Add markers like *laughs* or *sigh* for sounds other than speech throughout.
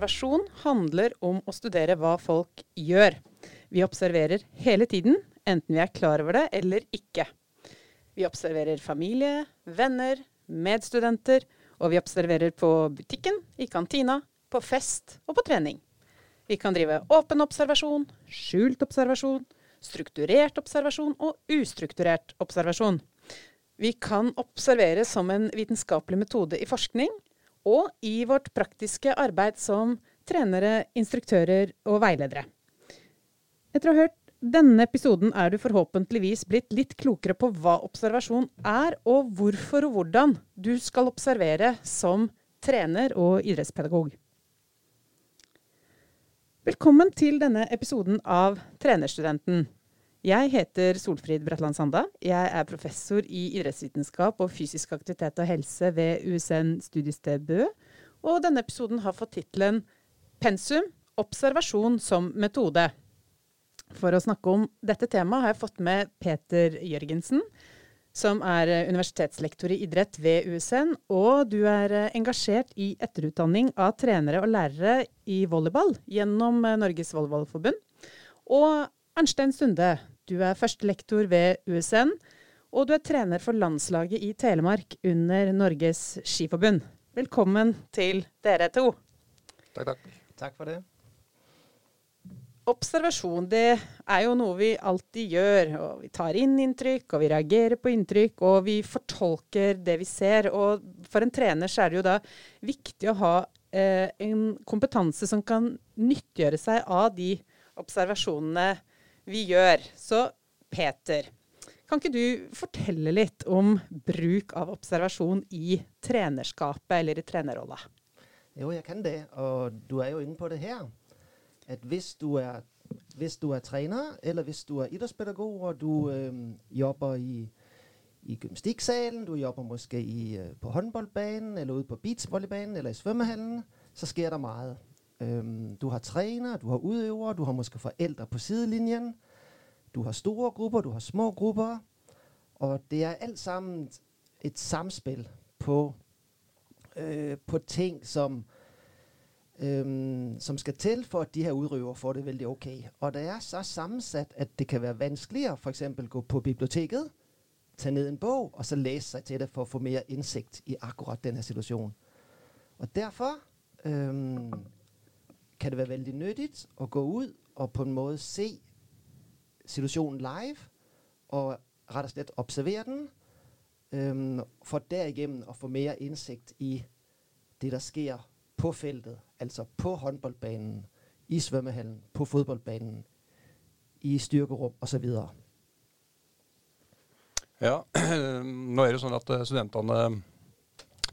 Observasjon handler om å studere hva folk gjør. Vi observerer hele tiden, enten vi er klar over det eller ikke. Vi observerer familie, venner, medstudenter, og vi observerer på butikken, i kantina, på fest og på trening. Vi kan drive åpen observasjon, skjult observasjon, strukturert observasjon og ustrukturert observasjon. Vi kan observere som en vitenskapelig metode i forskning, og i vårt praktiske arbeid som trenere, instruktører og veiledere. Etter å ha hørt denne episoden er du forhåpentligvis blitt litt klokere på hva observasjon er, og hvorfor og hvordan du skal observere som trener og idrettspedagog. Velkommen til denne episoden av Trenerstudenten. Jeg heter Solfrid Bratland Sanda. Jeg er professor i idrettsvitenskap og fysisk aktivitet og helse ved USN studiested Bø. Og denne episoden har fått tittelen Pensum observasjon som metode. For å snakke om dette temaet har jeg fått med Peter Jørgensen, som er universitetslektor i idrett ved USN. Og du er engasjert i etterutdanning av trenere og lærere i volleyball gjennom Norges Volleyballforbund. Og Arnstein Sunde, du er førstelektor ved USN, og du er trener for landslaget i Telemark under Norges Skiforbund. Velkommen til dere to. Takk, takk. Takk for det. Observasjon det er jo noe vi alltid gjør. og Vi tar inn inntrykk, og vi reagerer på inntrykk, og vi fortolker det vi ser. Og for en trener så er det jo da viktig å ha eh, en kompetanse som kan nyttiggjøre seg av de observasjonene vi gjør. Så Peter, kan ikke du fortelle litt om bruk av observasjon i trenerskapet eller i trenerrolla? Jo, jeg kan det. Og du er jo inne på det her at hvis du er, hvis du er trener, eller hvis du er idrettspedagog, og du øh, jobber i, i gymnastikksalen, du jobber måske øh, på håndboldbanen, eller ude på beachvolleybanen, eller i svømmehallen, så sker der meget. Øhm, du har træner, du har udøvere, du har måske forældre på sidelinjen, du har store grupper, du har små grupper, og det er alt sammen et samspil på, øh, på ting, som øh, som skal til for at de her udrøver får det veldig ok. Og det er så sammensat at det kan være vanskeligere for eksempel gå på biblioteket, tage ned en bog og så læse sig til det for at få mere indsigt i akkurat den her situation. Og derfor øhm, kan det være veldig nyttigt at gå ut og på en måte se situationen live og rett og slett observere den, øhm, for derigennem at få mer indsigt i det der sker på feltet, altså på håndboldbanen, i svømmehallen, på fodboldbanen, i styrkerom osv. Ja, *clears throat* nå er det sånn at studentene,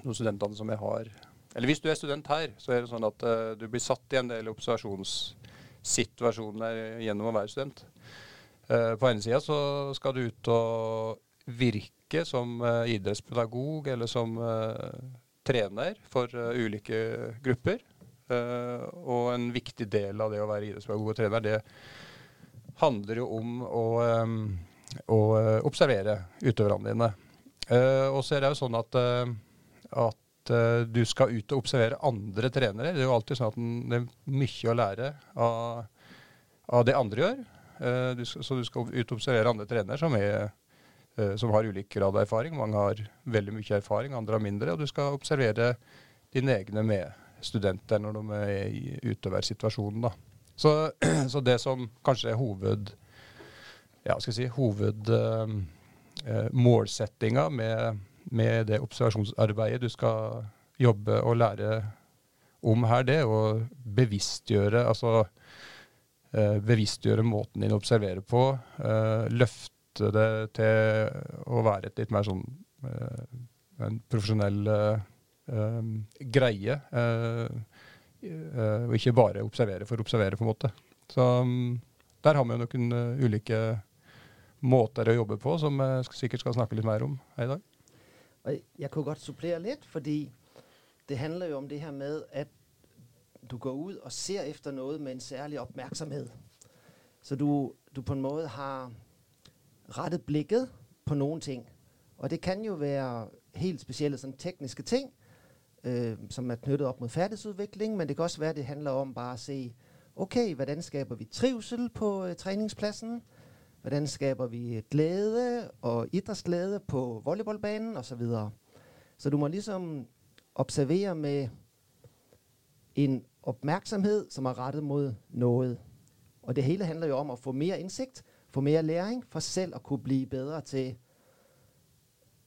noen studentene som jeg har Eller hvis du er student her, så er det sånn at uh, du blir satt i en del observasjonssituasjoner gjennom å være student. Uh, på ene sida så skal du ut og virke som uh, idrettspedagog eller som trener for ulike grupper. og en viktig del av det å være idrettspedagog og trener, det handler jo om å å uh, observere utøverne dine. Og så er det jo sånn at, uh, at du skal ut og observere andre trenere. Det er jo alltid sånn at det er mye å lære av, av det andre gjør. Du skal, så du skal ut og observere andre trenere som, er, som har ulik grad av erfaring. Mange har veldig mye erfaring, andre har mindre. Og du skal observere dine egne medstudenter når de er i utøversituasjonen. Da. Så, *clears throat* så det som kanskje er hoved ja, skal jeg si, hovedmålsettinga eh, med, med, det observasjonsarbeidet du skal jobbe og lære om her, det å bevisstgjøre altså eh, bevisstgjøre måten din å observere på. Eh, løfte det til å være et litt mer sånn eh, en profesjonell greie. og ikke bare observere for å observere, på en måte. Så der har vi jo noen ulike måter å jobbe på, som jeg sikkert skal snakke litt mer om her i dag. Jeg kunne godt supplere litt, fordi det handler jo om det her med at du går ut og ser efter noe med en særlig oppmerksomhet. Så du, du på en måte har rettet blikket på noen ting. Og det kan jo være helt spesielle sånn tekniske ting. øh, som er knyttet opp mot ferdighetsutvikling, men det kan også være det handler om bare å se ok, hvordan skaper vi trivsel på øh, treningsplassen? Hvordan skaper vi glede og idrettsglede på volleyballbanen osv. Så, så du må liksom observere med en oppmerksomhet som er rettet mot noe. Og det hele handler jo om å få mer innsikt, få mer læring, for selv å kunne bli bedre til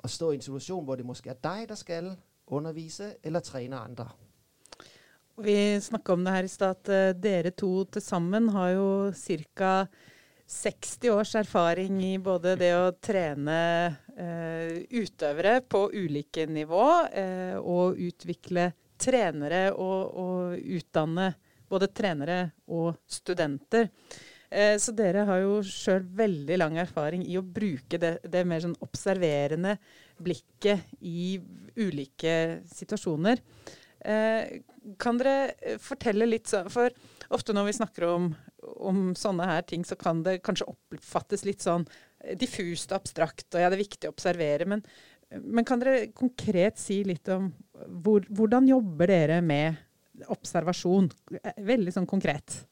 å stå i en situasjon hvor det måske er deg der skal undervise eller trene andre. Vi snakka om det her i stad, at uh, dere to til sammen har jo ca. 60 års erfaring i både det å trene eh, utøvere på ulike nivå, eh, og utvikle trenere og, og, utdanne både trenere og studenter. så dere har jo sjøl veldig lang erfaring i å bruke det, det mer sånn observerende blikket i ulike situasjoner. Eh, kan dere eh, fortelle litt For ofte når vi snakker om, om, sånne her ting, så kan det kanskje oppfattes litt sånn eh, diffust og abstrakt, og ja, det er viktig å observere. Men, men kan dere konkret si litt om hvor, hvordan jobber dere med observasjon? Veldig sånn konkret.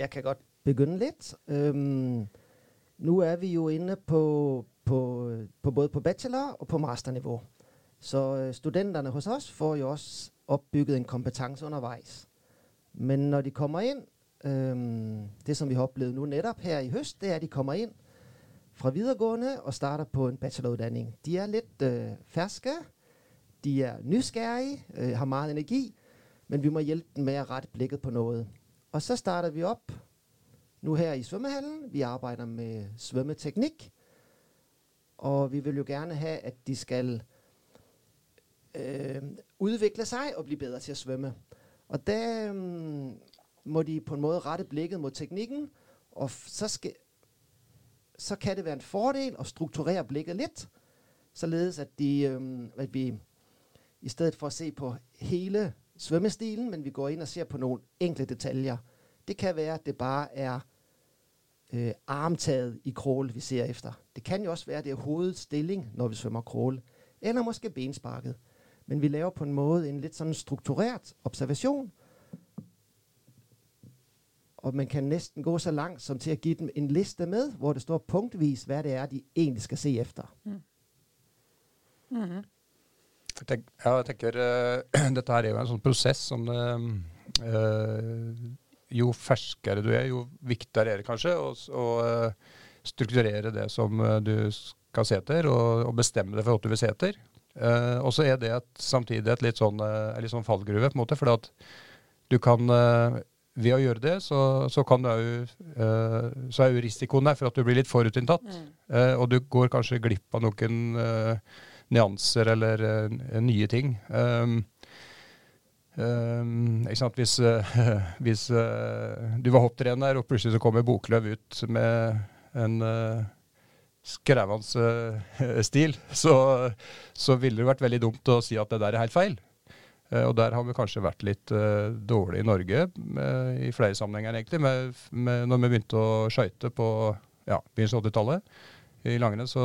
Jeg kan godt begynne litt. Um, nå er vi jo inne på, på, på både på bachelor- og på masternivå. Så øh, studentene hos oss får jo også oppbygget en kompetanse underveis. Men når de kommer inn øhm, Det som vi har opplevd nå nettopp her i høst, det er at de kommer inn fra videregående og starter på en bachelorutdanning. De er litt øh, ferske. De er nysgjerrige, øh, har mye energi. Men vi må hjelpe dem med å rette blikket på noe. Og så starter vi opp nå her i svømmehallen. Vi arbeider med svømmeteknikk. Og vi vil jo gjerne ha at de skal øh, utvikle seg og bli bedre til å svømme. Og da um, må de på en måte rette blikket mot teknikken, og så, skal, så kan det være en fordel å strukturere blikket litt, således at, de, um, at vi i stedet for å se på hele svømmestilen, men vi går inn og ser på noen enkle detaljer. Det kan være at det bare er øh, armtaget i crawl vi ser efter. Det kan jo også være det er stilling når vi svømmer crawl, eller måske bensparket. Men vi laver på en måte en litt sånn strukturert observasjon. Og man kan nesten gå så langt som til å gi dem en liste med, hvor det står punktvis hva det er de egentlig skal se efter. Mm. Mm -hmm. Tenk, ja, jeg tenker uh, *clears throat* Dette her er jo en sånn prosess som uh, Jo ferskere du er, jo viktigere er det kanskje å uh, strukturere det som du skal se etter, og, og bestemme det for hva du vil se etter. Uh, og så er det et, samtidig et litt sånn, uh, litt sånn fallgruve, på en måte. For at du kan uh, Ved å gjøre det, så, så kan du jo Så er jo risikoen der for at du blir litt forutinntatt. Mm. og du går kanskje glipp av noen nyanser eller nye ting. Um, um, ikke sant? Hvis, *laughs* hvis du var hopptrener, og plutselig så kommer Boklöv ut med en skrevende uh, stil, så, så, ville det vært veldig dumt å si at det der er helt feil. Uh, og der har vi kanskje vært litt uh, dårlige i Norge med, i flere sammenhenger, egentlig. Med, med, når vi begynte å skøyte på ja, begynnelsen av 80-tallet i langrenn, så,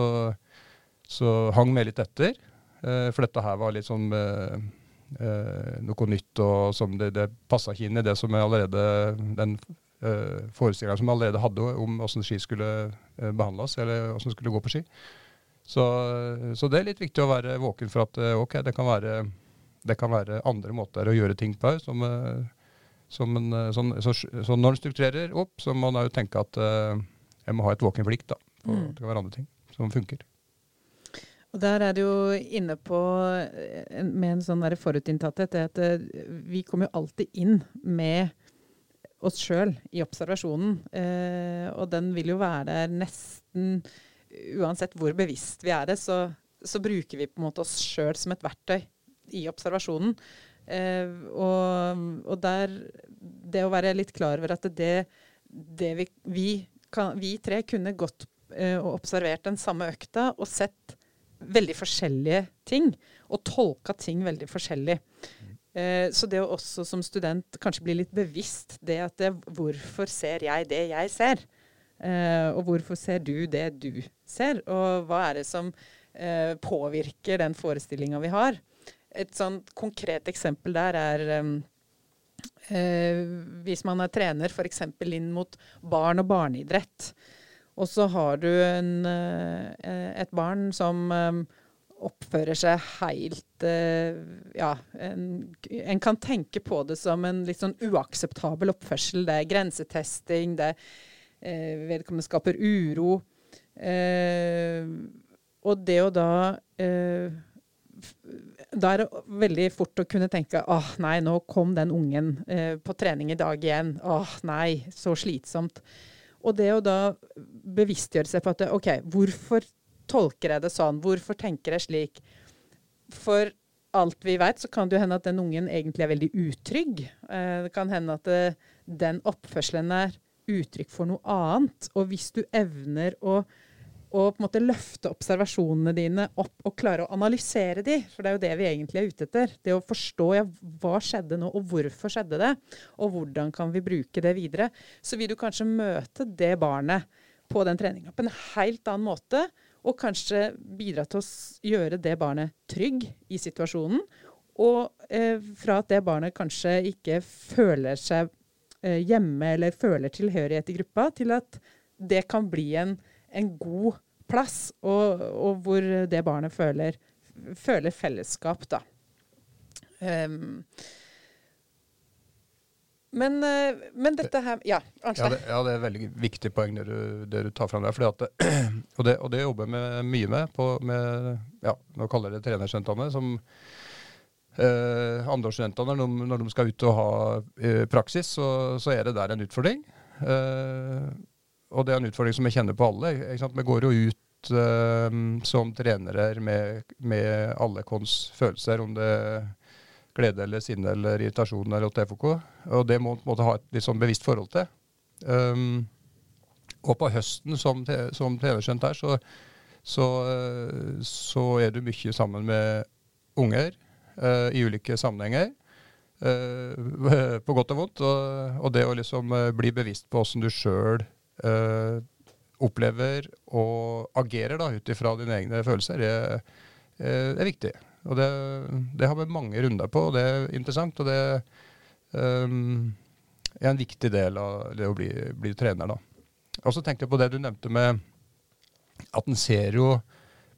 så, hang vi litt etter. for dette her var litt sånn noe nytt, og som det, det passa ikke inn i det som er allerede den uh, eh, forestillinger som allerede hadde om hvordan ski skulle uh, behandles, eller hvordan skulle gå på ski. Så, så, det er litt viktig å være våken for at uh, ok, det kan, være, det kan være andre måter å gjøre ting på. Som, som en, sånn, så, så, når en strukturerer opp, så må en òg tenke at jeg må ha et våken blikk da, på mm. det kan være andre ting som funker. Og Der er du jo inne på med en sånn forutinntatthet, at vi kommer jo alltid inn med oss sjøl i observasjonen. Eh, og den vil jo være der nesten uansett hvor bevisst vi er det, så, så bruker vi på en måte oss sjøl som et verktøy i observasjonen. Eh, og, og, der Det å være litt klar over at det, det vi, vi, kan, vi, tre kunne gått eh, og observert den samme økta og sett veldig forskjellige ting. Og tolka ting veldig forskjellig. Eh, så det å også som student kanskje bli litt bevisst det at det, hvorfor ser jeg det jeg ser? Eh, og hvorfor ser du det du ser? Og hva er det som eh, påvirker den forestillinga vi har? et sånt konkret eksempel der er um, eh, hvis man er trener f.eks. inn mot barn og barneidrett, og så har du en, et barn som um, oppfører seg helt uh, Ja, en, en, kan tenke på det som en litt sånn uakseptabel oppførsel. Det er grensetesting, det uh, vedkommende skaper uro. Uh, og det å da Da er det veldig fort å kunne tenke åh nei, nå kom den ungen på trening i dag igjen. Åh nei, så slitsomt. Og det å da bevisstgjøre seg på at OK, hvorfor tolker jeg det sånn? Hvorfor tenker jeg slik? For alt vi vet, så kan det jo hende at den ungen egentlig er veldig utrygg. Eh, det kan hende at det, eh, den oppførselen er uttrykk for noe annet. Og hvis du evner å, å på en måte løfte observasjonene dine opp og klare å analysere de, for det er jo det vi egentlig er ute etter, det å forstå ja, hva skjedde nå, og hvorfor skjedde det, og hvordan kan vi bruke det videre, så vil du kanskje møte det barnet på den treninga på en helt annen måte og kanskje bidra til å gjøre det barnet trygg i situasjonen. Og eh, fra at det barnet kanskje ikke føler seg eh, hjemme eller føler tilhørighet i gruppa, til at det kan bli en, en god plass, og, og, hvor det barnet føler, føler fellesskap, da. Um, men, eh, men, dette her Ja, Arnstein? Ja, ja, det er et veldig viktig poeng det du, det du tar fram der. At, *clears throat* og, det, og det jobber vi mye med på med, ja, Nå kaller jeg det trenerstudentene. som eh, Andreårsstudentene, når, når, de skal ut og ha eh, praksis, så, så, er det der en utfordring. Eh, og det er en utfordring som vi kjenner på alle. Vi går jo ut eh, som trenere med, med alle kons følelser, om det glede eller sinne eller irritasjon eller TFK. Og det må man ha et litt sånn bevisst forhold til. Um, og på høsten som, som trenerskjønt her, så, så, så, er du mye sammen med unger uh, i ulike sammenhenger. Uh, på godt og vondt. Og, og, det å liksom uh, bli bevisst på åssen du sjøl opplever og agerer da, ut ifra dine egne følelser, det, er viktig. Og det, det, har vi mange runder på, og det er interessant. Og det um, er en viktig del av det å bli, bli trener. da. Og så tenkte jeg på det du nevnte med at en ser jo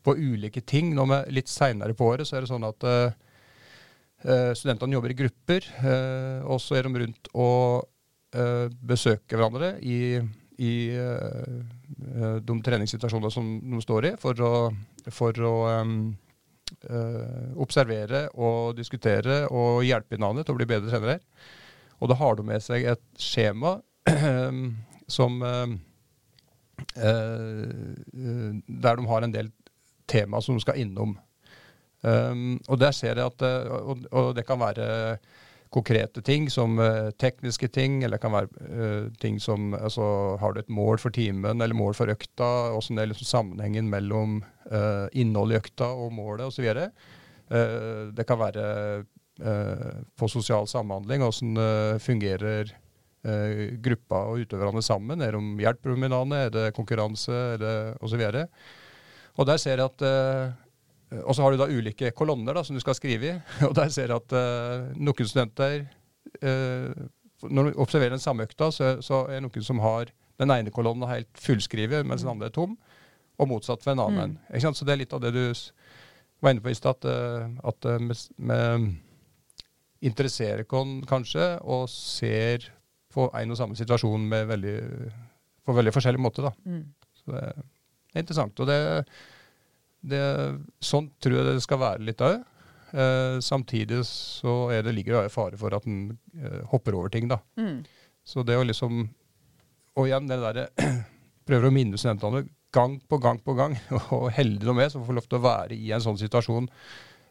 på ulike ting. Nå med litt seinere på året så er det sånn at uh, studentene jobber i grupper, uh, og så er de rundt og uh, besøker hverandre i, i de treningssituasjonene som de står i, for å, for å um, observere og diskutere og hjelpe hverandre til å bli bedre trenere. Og da har de med seg et skjema *clears throat* som uh, Der de har en del tema som de skal innom. Og der ser jeg at og, og det kan være konkrete ting som uh, tekniske ting, eller det kan være uh, ting som altså, Har du et mål for timen eller mål for økta? Åssen er liksom sammenhengen mellom uh, innholdet i økta og målet osv. Uh, det kan være på sosial samhandling, åssen fungerer gruppa og utøverne sammen? Er de hjelper med hverandre? Er det konkurranse? Er det osv.? Og der ser jeg at Eh, og så har du da ulike kolonner da, som du skal skrive i. *laughs* Og der ser du at uh, noen studenter uh, Når du observerer den samme økta, så, så er det noen som har den ene kolonnen helt fullskrevet, mens den andre er tom. Og motsatt for en annen. Mm. Så det er litt av det du var inne på i stad, at, vi interesserer oss kanskje og ser på en og samme situasjon veldig, på veldig forskjellig måte. Da. Mm. Så det er interessant. og det det, sånn tror jeg det skal være litt òg. Eh, samtidig så er det, ligger det fare for at en eh, hopper over ting, da. Mm. Så det å liksom Og igjen, det derre *clears throat* Prøver å minne studentene gang på gang på gang, *laughs* og heldige de er som får lov til å være i en sånn situasjon.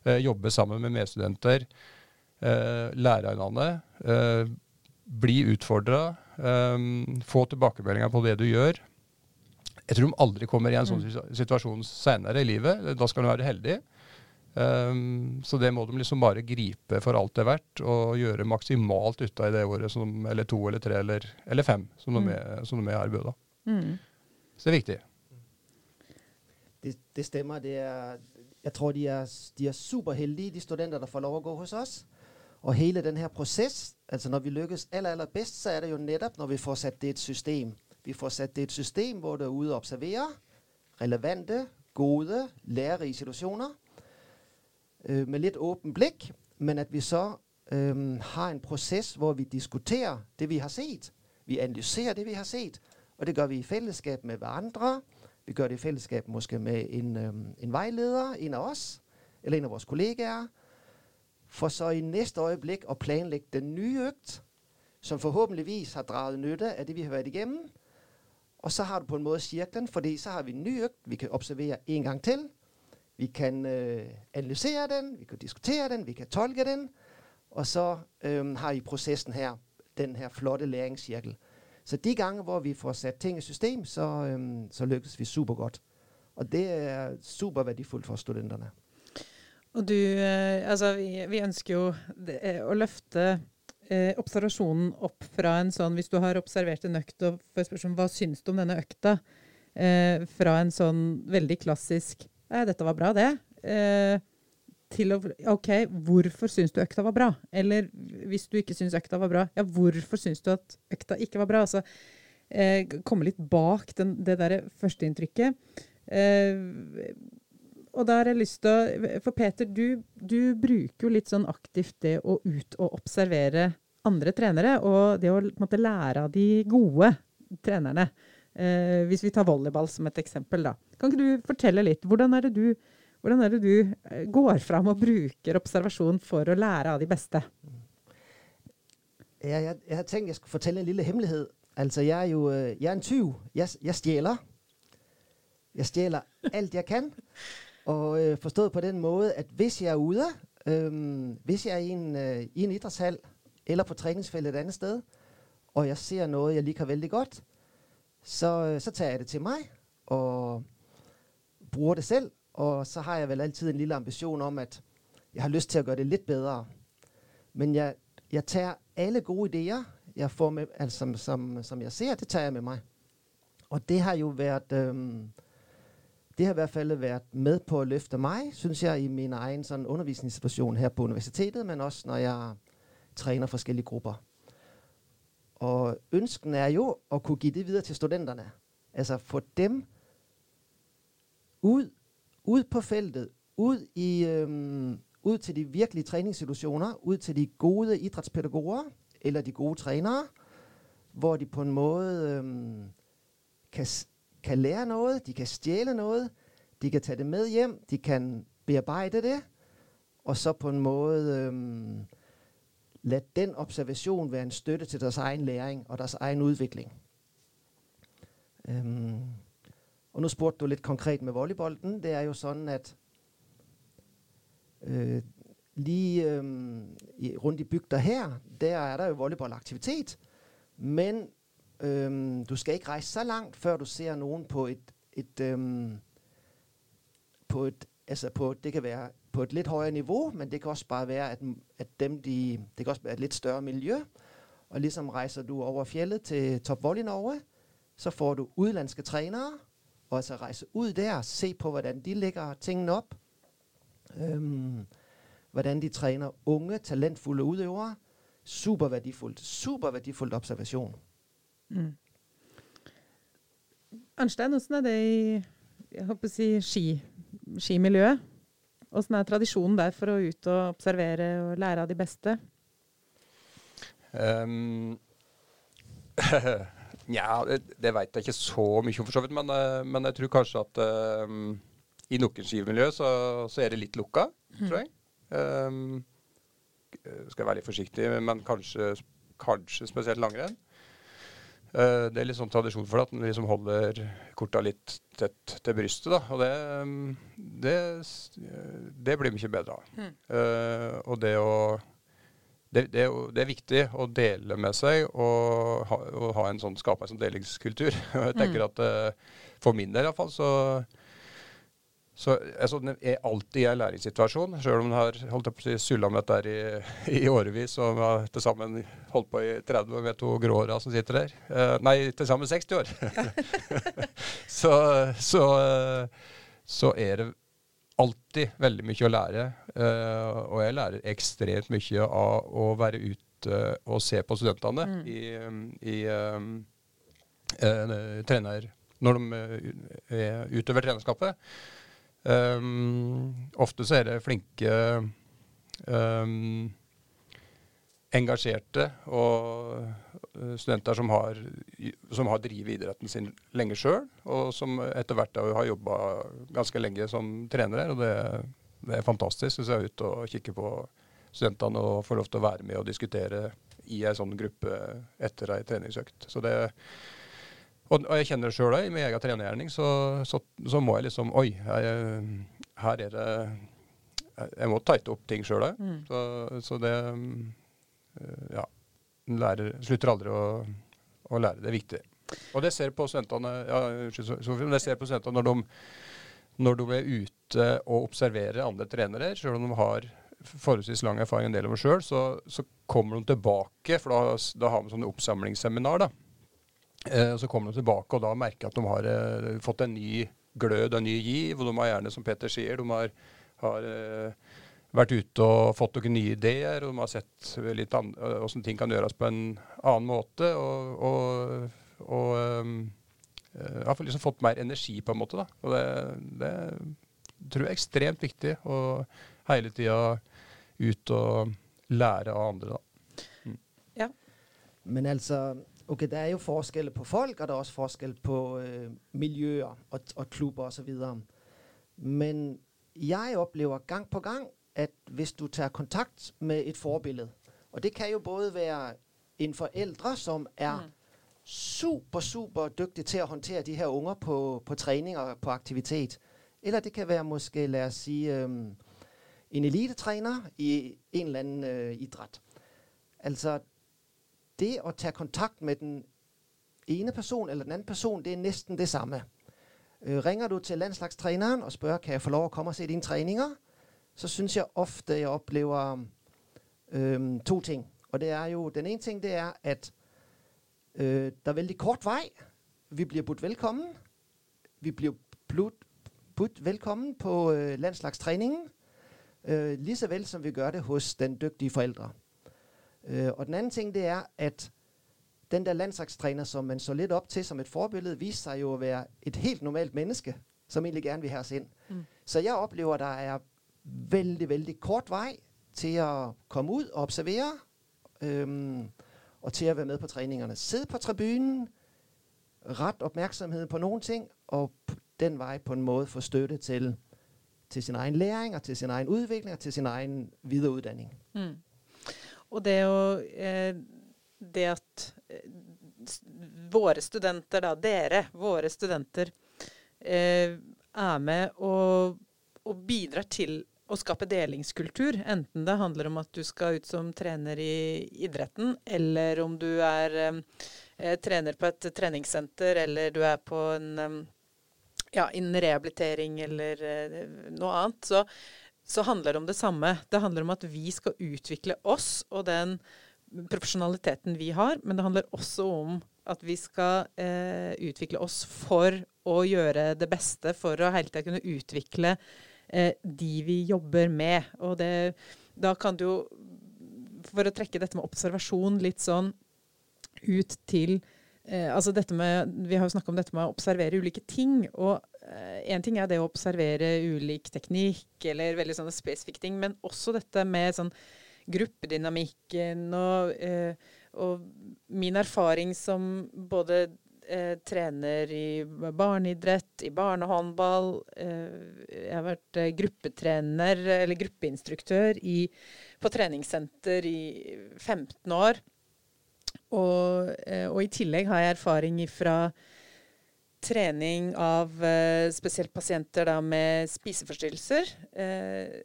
Eh, jobbe sammen med medstudenter. Eh, lære av hverandre. Eh, bli utfordra. Eh, få tilbakemeldinger på det du gjør. Jeg tror de aldri kommer i en sånn mm. situasjon senere i livet. Da skal de være heldige. Um, så det må de liksom bare gripe for alt det er verdt, og gjøre maksimalt ut av i det året, som, eller to eller tre eller, eller fem, som de, mm. er, som de er her i Bø. Mm. Så det er viktig. Det, det, stemmer. Det er, jeg tror, de er, de er super heldige, de studenter, der får lov å gå hos oss. Og hele denne her proces, altså når vi lykkes aller, aller best, så er det jo nettopp når vi får satt det i et system. Vi får satt det i et system, hvor du er ude og observerer relevante, gode, lærerige situationer øh, med litt åpent blikk, men at vi så øh, har en proces, hvor vi diskuterer det, vi har sett. Vi analyserer det, vi har sett, og det gjør vi i fellesskap med hverandre. Vi gjør det i fellesskap måske med en, øh, en vejleder, en av oss, eller en av vores kollegaer, for så i næste øyeblikk å planlegge den nye økt, som forhåpentligvis har dratt nytte av det, vi har vært igennem. Og så har du på en måte cirklen, fordi så har vi en ny økt. vi kan observere en gang til. Vi kan øh, analysere den, vi kan diskutere den, vi kan tolke den. Og så øh, har I prosessen her, den her flotte læringscirkel. Så de gange, hvor vi får satt ting i system, så, øh, så lykkes vi supergodt. Og det er super værdifuldt for studentene. Og du, eh, altså vi, vi ønsker jo det, eh, å løfte eh, observasjonen opp fra en sånn Hvis du har observert en økt og får spørsmål hva syns du om denne økta, eh, fra en sånn veldig klassisk Nei, dette var bra, det. Eh, til å OK, hvorfor syns du økta var bra? Eller hvis du ikke syns økta var bra, ja, hvorfor syns du at økta ikke var bra? Altså eh, komme litt bak den, det derre førsteinntrykket. Eh, og da har jeg lyst til å For Peter, du, du, bruker jo litt sånn aktivt det å ut og observere andre trenere, og det å måtte lære av de gode trenerne. Eh, hvis vi tar volleyball som et eksempel, da. Kan ikke du fortelle litt? Hvordan er det du, er det du eh, går fram og bruker observasjon for å lære av de beste? Ja, jeg, jeg har tenkt jeg skulle fortelle en lille hemmelighet. Altså, jeg er jo øh, jeg er en tyv. Jeg, jeg stjæler. Jeg stjæler alt jeg kan. Og øh, forstået på den måde, at hvis jeg er ude, øh, hvis jeg er i en, øh, i en idrætshal, eller på træningsfeltet et andet sted, og jeg ser noget, jeg liker veldig godt, så, øh, så tager jeg det til mig, og bruger det selv, og så har jeg vel altid en lille ambition om, at jeg har lyst til at gøre det lidt bedre. Men jeg, jeg tager alle gode idéer, jeg får med, altså, som, som, jeg ser, det tager jeg med mig. Og det har jo været, øhm, det har i hvert fald været med på at løfte mig, synes jeg, i min egen sådan undervisningssituation her på universitetet, men også når jeg træner forskellige grupper. Og ønsken er jo at kunne give det videre til studenterne. Altså få dem ud, ud på feltet, ud, i, øhm, ud til de virkelige træningssituationer, ud til de gode idrætspædagoger eller de gode trænere, hvor de på en måde øhm, kan, kan lære noget, de kan stjæle noget, de kan tage det med hjem, de kan bearbejde det, og så på en måde øhm, lade den observation være en støtte til deres egen læring og deres egen udvikling. Øhm, og nu spurgte du lidt konkret med volleybolden. Det er jo sådan, at øh, lige øh, i, rundt i bygder her, der er der jo volleyballaktivitet. Men øh, du skal ikke rejse så langt, før du ser nogen på et, et øhm, på et, altså på, det kan være på et lidt højere niveau, men det kan også bare være, at, at dem, de, det kan også være et lidt større miljø. Og ligesom rejser du over fjellet til Top Volley Norge, så får du udlandske trænere, og så rejse ud der, se på, hvordan de lægger tingene op. Øhm, hvordan de træner unge, talentfulde udøvere. Super værdifuldt. Super værdifuldt observation. Mm. Arnstein, hvordan er det i jeg håper å si, ski, skimiljøet? Hvordan er tradisjonen der for å ut og observere og lære av de beste? Um, *laughs* Nja, det, det veit jeg ikke så mye om, for så vidt. Men, uh, men jeg tror kanskje at um, i noen skivemiljø så, så, er det litt lukka, tror jeg. Um, skal jeg være litt forsiktig, men kanskje, kanskje spesielt langrenn. Uh, det er litt sånn tradisjon for det, at en liksom holder korta litt tett til brystet. da, Og det, det, det blir mye bedre av. Mm. Uh, og det å det, det, det, er viktig å dele med seg og ha, og ha en sånn, skape en sånn delingskultur. *laughs* jeg tenker mm. at For min del iallfall så så altså, det er alltid i en læringssituasjon, sjøl om en har holdt på å si, sulla med dette i, i årevis og har til sammen holdt på i 30 år med to grååra som sitter der. Uh, nei, til sammen 60 år. *laughs* så, så, så er det alltid veldig mye å lære. Uh, og jeg lærer ekstremt mye av å være ute og se på studentene mm. i, i um, uh, trener når de er utover trenerskapet. Um, ofte så er det flinke um, engasjerte og eh, studenter som har, som har drevet idretten sin lenge sjøl, og som etter hvert har jobba ganske lenge som trenere. og det, det er fantastisk hvis jeg er ute og kikker på studentene og får lov til å være med og diskutere i ei sånn gruppe etter ei treningsøkt. Så det, og, jeg kjenner det sjøl òg, i min egen trenergjerning, så, så, så, må jeg liksom Oi, jeg, her er det Jeg må tighte opp ting sjøl òg. Mm. Så, så det Eh, ja, lærer, slutter aldri å, å, lære. Det er viktig. Og det ser på studentene ja, det ser på studentene når de, når de er ute og observerer andre trenere, selv om de har forholdsvis lang erfaring en del av dem sjøl, så, så, kommer de tilbake, for da, da har vi sånne oppsamlingsseminar. da. Eh, så kommer de tilbake og da merker at de har eh, fått en ny glød, en ny giv. Og de har gjerne, som Peter sier, de har, har eh, vært ute og fått noen nye ideer, og de har sett litt hvordan ting kan gjøres på en annen måte. Og, og, og um, har liksom fått mer energi, på en måte. Da. Og det, det tror jeg er ekstremt viktig. Å hele tida ut og lære av andre, da. Mm. Ja. Men altså Ok, Det er jo forskelle på folk, og det er også forskjell på øh, miljøer og, og klubber osv. Men jeg opplever gang på gang at hvis du tager kontakt med et forbillede, og det kan jo både være en forældre, som er mm. super, super dyktig til å håndtere de her unger på, på trening og på aktivitet, eller det kan være måske, la oss si, øhm, en elitetræner i en eller annen øh, idræt. Altså, det å ta kontakt med den ene person eller den anden person, det er nesten det samme. Uh, ringer du til landslagstræneren og spørger, kan jeg få lov å komme og se dine træninger? så synes jeg ofte, jeg opplever um, to ting. Og det er jo, den ene ting, det er, at uh, der er veldig kort vei. Vi blir budt velkommen. Vi blir budt, velkommen på uh, landslagstræningen. Uh, lige så vel som vi gjør det hos den dygtige forældre. Øh, og den anden ting, det er, at den der landslagstræner, som man så lidt op til som et forbillede, viser sig jo at være et helt normalt menneske, som egentlig gerne vil have os ind. Mm. Så jeg oplever, at der er veldig, vældig kort vei til å komme ut og observere. øhm, og til å være med på treningene. Sidde på tribunen, ret opmærksomhed på noen ting, og den vei på en måte få støtte til, til sin egen læring, og til sin egen utvikling, og til sin egen videreuddanning. Mm. Og det å eh, Det at eh, våre studenter, da, dere, våre studenter, eh, er med og, og bidrar til å skape delingskultur. Enten det handler om at du skal ut som trener i idretten, eller om du er eh, trener på et treningssenter, eller du er på en ja, innen rehabilitering eller eh, noe annet, så, så, handler det om det samme. Det handler om at vi skal utvikle oss og den profesjonaliteten vi har, men det handler også om at vi skal eh, utvikle oss for å gjøre det beste, for å hele tida kunne utvikle eh, de vi jobber med. Og det, da kan du jo, for å trekke dette med observasjon litt sånn ut til eh, altså dette med, Vi har jo snakka om dette med å observere ulike ting. og Eh, ting er det å observere ulik teknikk eller veldig sånne spesifikke ting, men også dette med sånn gruppedynamikken og, eh, og min erfaring som både eh, trener i barneidrett, i barnehåndball. Eh, jeg har vært gruppetrener, eller gruppeinstruktør, i, på treningssenter i 15 år. Og, og, i tillegg har jeg erfaring fra trening av eh, spesielt pasienter med spiseforstyrrelser. Eh,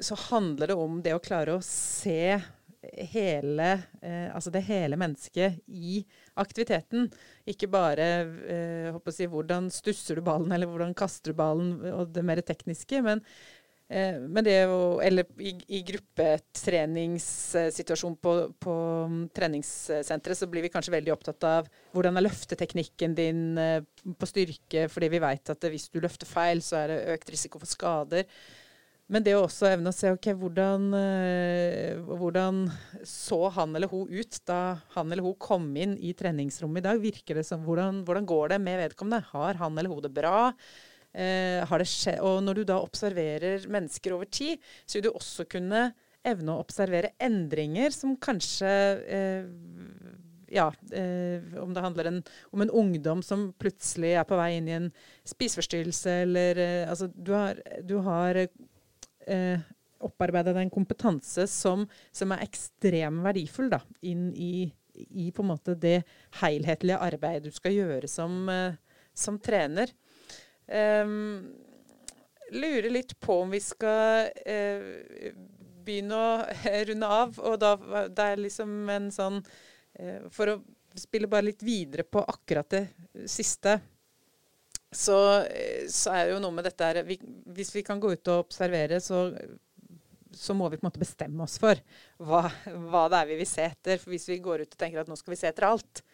så handler det om det å klare å se hele, eh, altså det hele mennesket i aktiviteten. Ikke bare si, hvordan stusser du ballen, eller hvordan kaster du ballen, og det mer tekniske. Men men det å Eller i, i gruppetreningssituasjon på, på mm, treningssenteret, så blir vi kanskje veldig opptatt av hvordan er løfteteknikken din eh, på styrke, fordi vi vet at hvis du løfter feil, så er det økt risiko for skader. Men det å også evne å se ok, hvordan, eh, hvordan så han eller hun ut da han eller hun kom inn i treningsrommet i dag? Virker det som, hvordan, hvordan går det med vedkommende? Har han eller hun det bra? Eh, og når du da observerer mennesker over tid, så vil du også kunne evne å observere endringer som kanskje eh, ja, eh, om det handler en, om en ungdom som plutselig er på vei inn i en spiseforstyrrelse, eller eh, Altså, du har, du har eh, opparbeida deg en kompetanse som, som er ekstremt verdifull da, inn i, i, på en måte det helhetlige arbeidet du skal gjøre som, eh, som trener. Um, lurer litt på om vi skal uh, begynne å *laughs* runde av. Og da det er liksom en sånn uh, For å spille bare litt videre på akkurat det siste, så, så er det jo noe med dette her vi, Hvis vi kan gå ut og observere, så, så må vi på en måte bestemme oss for hva, hva, det er vi vil se etter. For hvis vi går ut og tenker at nå skal vi se etter alt,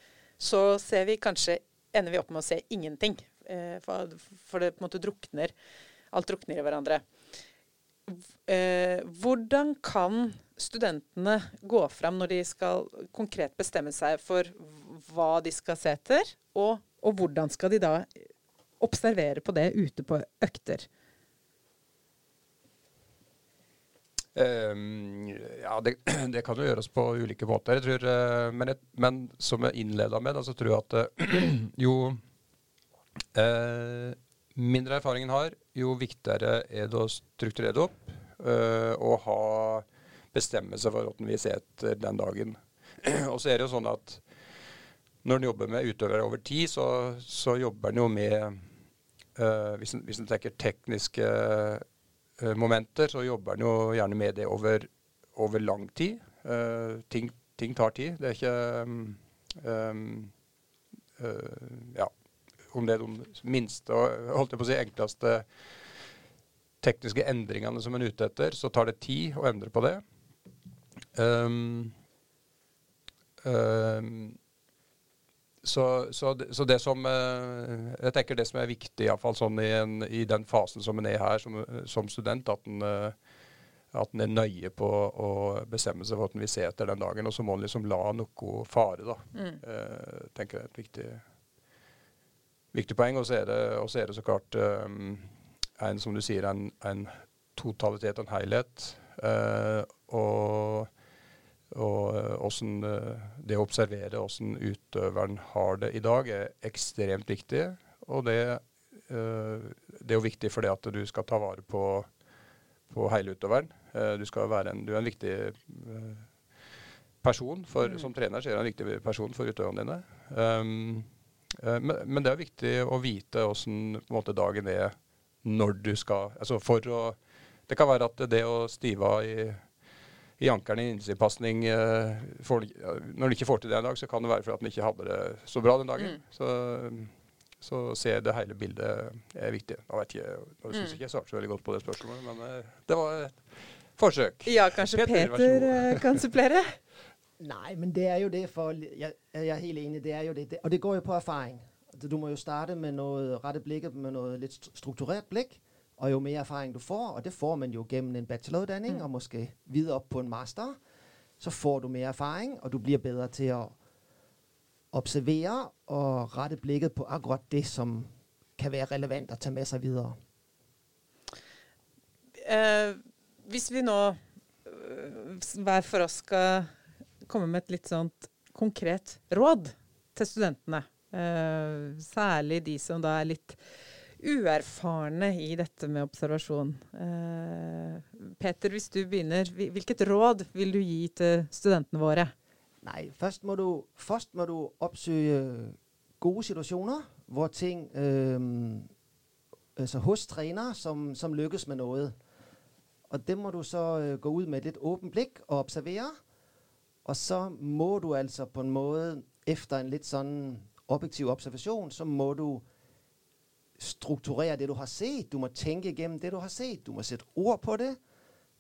så ser vi kanskje ender vi opp med å se ingenting. Eh, for, for, det på en måte drukner. Alt drukner i hverandre. Eh, hvordan kan studentene gå fram når de skal konkret bestemme seg for hva de skal se etter, og, og hvordan skal de da observere på det ute på økter? Um, ja, det, *clears throat* det, kan jo gjøres på ulike måter. Tror, uh, men, jeg, men, som jeg innleda med, da, så tror jeg at *clears throat* jo Eh, mindre erfaringen har, jo viktigere er det å strukturere det opp eh, og ha bestemmelse for hvordan vi ser etter den dagen. *clears throat* og så er det jo sånn at når en jobber med utøvere over tid, så, så jobber en jo med eh, Hvis en, tenker tekniske eh, momenter, så jobber en jo gjerne med det over, over lang tid. Eh, ting, ting, tar tid. Det er ikke um, ja, om det er de minste og holdt jeg på å si enkleste tekniske endringene som en er ute etter, så tar det tid å endre på det. Um, um, så, så, det, så, det som uh, Jeg tenker det som er viktig, iallfall sånn i, en, i den fasen som en er her som, som student, at en, uh, at en er nøye på å bestemme seg for at en vil se etter den dagen. Og så må en liksom la noe fare, da. Mm. Uh, tenker jeg er et viktig viktig poeng. Og så er, er, det så klart um, en, som du sier, en, en totalitet, en helhet. Uh, og og hvordan, det å observere hvordan utøveren har det i dag, er ekstremt viktig. Og det, det er jo viktig fordi at du skal ta vare på, på hele utøveren. Du, en, du, er en viktig person for, mm. Som trener så er du en viktig person for utøverne dine. Um, Eh, men, men, det er viktig å vite åssen dagen er når du skal altså for å, Det kan være at det å stive av i, i ankelen i innsidepasning uh, Når du ikke får til det en dag, så kan det være fordi at den ikke hadde det så bra den dagen. Mm. Så, så se det hele bildet er viktig. Nå vet jeg, nå syns mm. ikke jeg svarte så veldig godt på det spørsmålet, men uh, det var et forsøk. Ja, kanskje Peter, Peter kan supplere? *laughs* Nej, men det er jo det, for jeg, jeg er helt enig, det er jo det, det. Og det går jo på erfaring. Altså, du må jo starte med noe rette blikket med noe litt strukturert blikk. Og jo mer erfaring du får, og det får man jo gjennom en bachelorutdanning, mm. og måske videre opp på en master, så får du mer erfaring, og du blir bedre til å observere og rette blikket på akkurat det som kan være relevant å ta med seg videre. Eh, hvis vi nå øh, hver for oss skal komme med et litt sånt konkret råd til studentene. Uh, særlig de som da er litt uerfarne i dette med observasjon. Uh, Peter, hvis du begynner, hvilket råd vil du gi til studentene våre? Nei, først må du, først må du oppsøke gode situasjoner hvor ting øh, altså hos trener som, som lykkes med noe. Og det må du så gå ut med et litt åpent blikk og observere. Og så må du altså på en måte, efter en litt sånn objektiv observasjon, så må du strukturere det du har sett. Du må tenke gjennom det du har sett. Du må sette ord på det.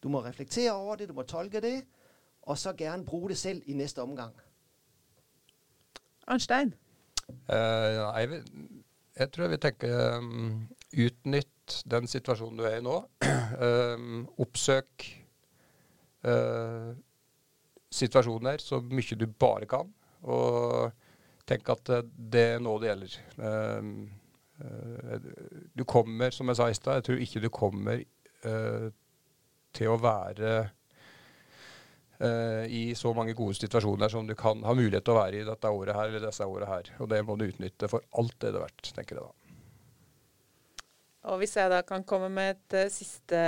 Du må reflektere over det, du må tolke det. Og så gjerne bruke det selv i neste omgang. Arnstein? Uh, jeg, jeg, tror jeg vil tenke um, utnytt den situasjonen du er i nå. um, *clears throat* oppsøk uh, situasjoner så mye du bare kan. Og tenk at det er nå det gjelder. Um, uh, du kommer, som jeg sa i stad, jeg tror ikke du kommer til å være i så mange gode situasjoner som du kan ha mulighet til å være i dette året her eller disse årene her. Og det må du utnytte for alt det det er verdt, tenker jeg da. Og hvis jeg da kan komme med et uh, siste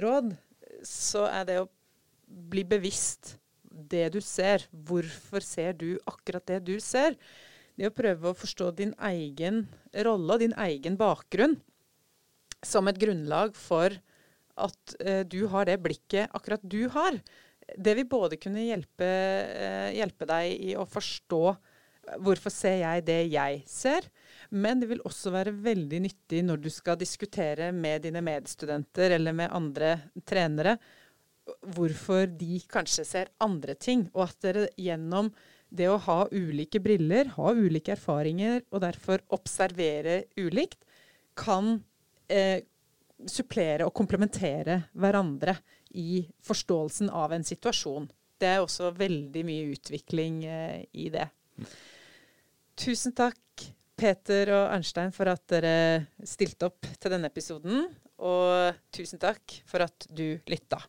råd, så er det å bli bevisst det du ser. Hvorfor ser du akkurat det du ser? Det å prøve å forstå din egen rolle og din egen bakgrunn som et grunnlag for at eh, du har det blikket akkurat du har. Det vil både kunne hjelpe, eh, hjelpe deg i å forstå hvorfor ser jeg det jeg ser, men det vil også være veldig nyttig når du skal diskutere med dine medstudenter eller med andre trenere hvorfor de kanskje ser andre ting, og at dere gjennom det å ha ulike briller, ha ulike erfaringer og derfor observere ulikt, kan eh, supplere og komplementere hverandre i forståelsen av en situasjon. Det er også veldig mye utvikling eh, i det. Tusen takk, Peter og Arnstein, for at dere stilte opp til denne episoden. Og tusen takk for at du lytta.